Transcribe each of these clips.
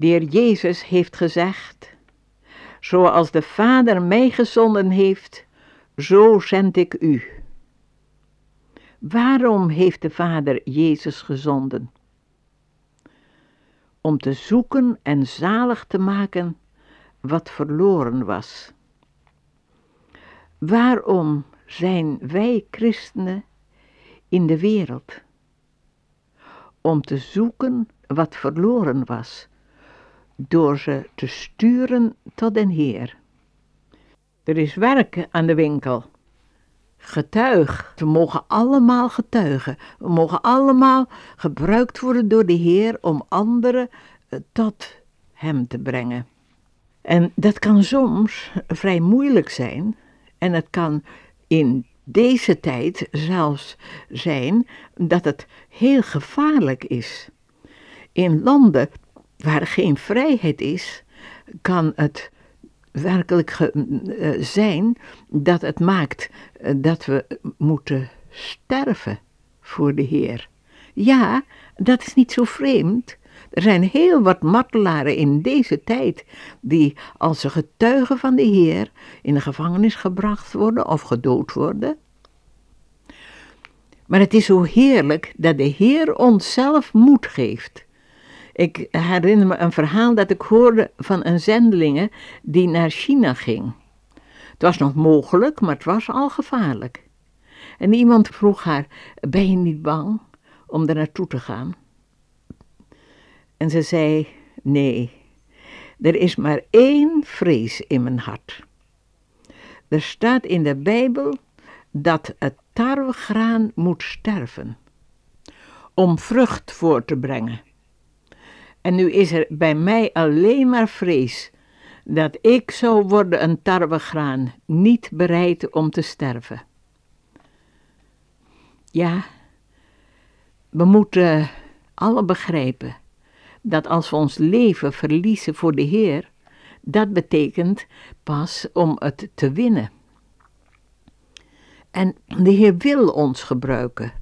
De Heer Jezus heeft gezegd, zoals de Vader mij gezonden heeft, zo zend ik u. Waarom heeft de Vader Jezus gezonden? Om te zoeken en zalig te maken wat verloren was. Waarom zijn wij christenen in de wereld? Om te zoeken wat verloren was, door ze te sturen tot den Heer. Er is werk aan de winkel. Getuig. We mogen allemaal getuigen. We mogen allemaal gebruikt worden door de Heer om anderen eh, tot Hem te brengen. En dat kan soms vrij moeilijk zijn. En het kan in deze tijd zelfs zijn dat het heel gevaarlijk is. In landen waar geen vrijheid is, kan het werkelijk uh, zijn dat het maakt uh, dat we moeten sterven voor de Heer. Ja, dat is niet zo vreemd. Er zijn heel wat martelaren in deze tijd die als ze getuigen van de Heer in de gevangenis gebracht worden of gedood worden. Maar het is zo heerlijk dat de Heer ons zelf moed geeft ik herinner me een verhaal dat ik hoorde van een zendelinge die naar China ging. Het was nog mogelijk, maar het was al gevaarlijk. En iemand vroeg haar: Ben je niet bang om er naartoe te gaan? En ze zei: Nee, er is maar één vrees in mijn hart. Er staat in de Bijbel dat het tarwegraan moet sterven om vrucht voor te brengen. En nu is er bij mij alleen maar vrees dat ik zou worden een tarwegraan, niet bereid om te sterven. Ja, we moeten alle begrijpen dat als we ons leven verliezen voor de Heer, dat betekent pas om het te winnen. En de Heer wil ons gebruiken.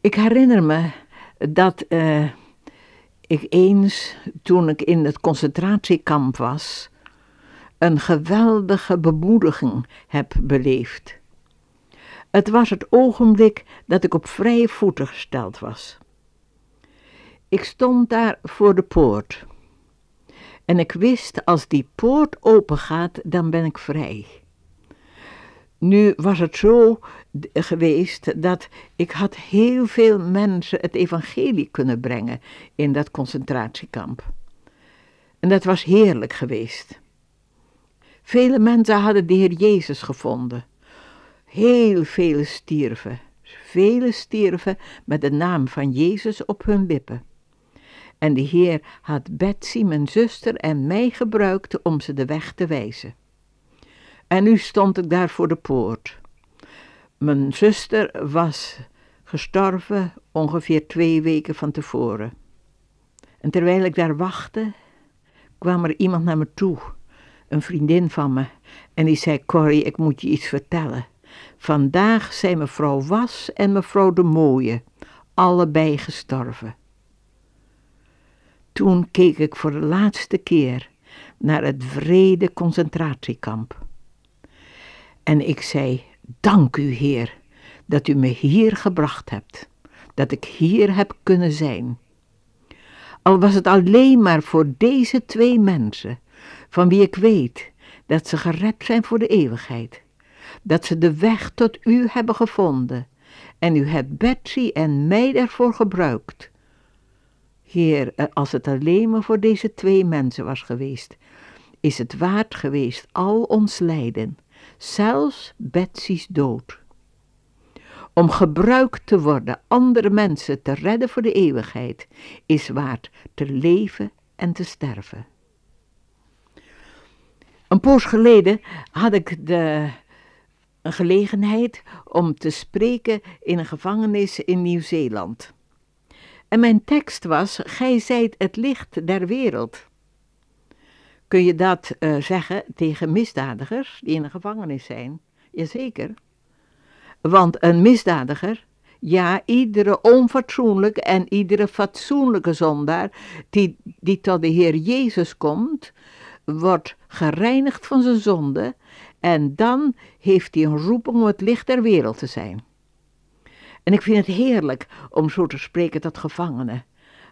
Ik herinner me dat uh, ik eens, toen ik in het concentratiekamp was, een geweldige bemoediging heb beleefd. Het was het ogenblik dat ik op vrije voeten gesteld was. Ik stond daar voor de poort. En ik wist, als die poort opengaat, dan ben ik vrij. Nu was het zo geweest dat ik had heel veel mensen het evangelie kunnen brengen in dat concentratiekamp. En dat was heerlijk geweest. Vele mensen hadden de Heer Jezus gevonden. Heel veel stierven. Vele stierven met de naam van Jezus op hun lippen. En de Heer had Betsy, mijn zuster, en mij gebruikt om ze de weg te wijzen. En nu stond ik daar voor de poort. Mijn zuster was gestorven ongeveer twee weken van tevoren. En terwijl ik daar wachtte, kwam er iemand naar me toe, een vriendin van me, en die zei: Corrie, ik moet je iets vertellen. Vandaag zijn mevrouw Was en mevrouw de Mooie allebei gestorven. Toen keek ik voor de laatste keer naar het vrede concentratiekamp. En ik zei: Dank u, Heer, dat u me hier gebracht hebt, dat ik hier heb kunnen zijn. Al was het alleen maar voor deze twee mensen, van wie ik weet dat ze gered zijn voor de eeuwigheid, dat ze de weg tot u hebben gevonden en u hebt Betsy en mij daarvoor gebruikt. Heer, als het alleen maar voor deze twee mensen was geweest, is het waard geweest al ons lijden zelfs Betsy's dood. Om gebruikt te worden andere mensen te redden voor de eeuwigheid, is waard te leven en te sterven. Een poos geleden had ik de een gelegenheid om te spreken in een gevangenis in Nieuw-Zeeland. En mijn tekst was: Gij zijt het licht der wereld. Kun je dat uh, zeggen tegen misdadigers die in de gevangenis zijn? Jazeker. Want een misdadiger, Ja, iedere onfatsoenlijke en iedere fatsoenlijke zondaar die, die tot de Heer Jezus komt, wordt gereinigd van zijn zonde en dan heeft hij een roeping om het licht der wereld te zijn. En ik vind het heerlijk om zo te spreken tot gevangenen,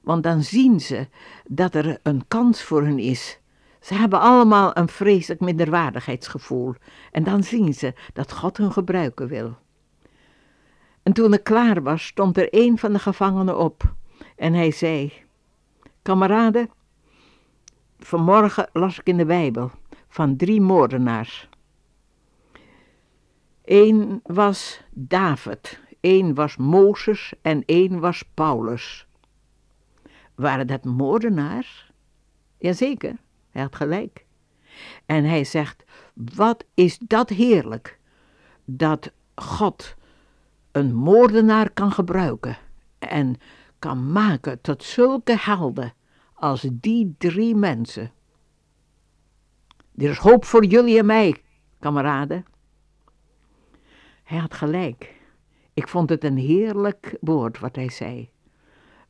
want dan zien ze dat er een kans voor hen is. Ze hebben allemaal een vreselijk minderwaardigheidsgevoel en dan zien ze dat God hun gebruiken wil. En toen ik klaar was, stond er een van de gevangenen op en hij zei: Kameraden, vanmorgen las ik in de Bijbel van drie moordenaars. Eén was David, één was Mozes en één was Paulus. Waren dat moordenaars? Jazeker, hij had gelijk. En hij zegt, wat is dat heerlijk, dat God een moordenaar kan gebruiken en kan maken tot zulke helden als die drie mensen. Er is hoop voor jullie en mij, kameraden. Hij had gelijk. Ik vond het een heerlijk woord wat hij zei.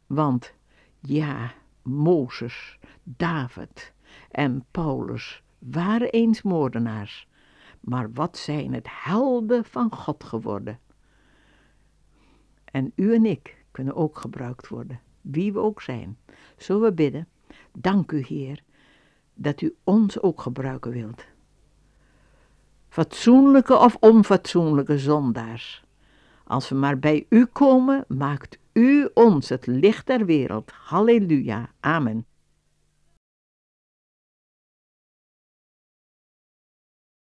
Want ja, Mozes, David en Paulus waren eens moordenaars. Maar wat zijn het helden van God geworden. En u en ik kunnen ook gebruikt worden, wie we ook zijn. Zullen we bidden? Dank u, Heer, dat u ons ook gebruiken wilt. Fatsoenlijke of onfatsoenlijke zondaars. Als we maar bij u komen, maakt u ons het licht der wereld. Halleluja. Amen.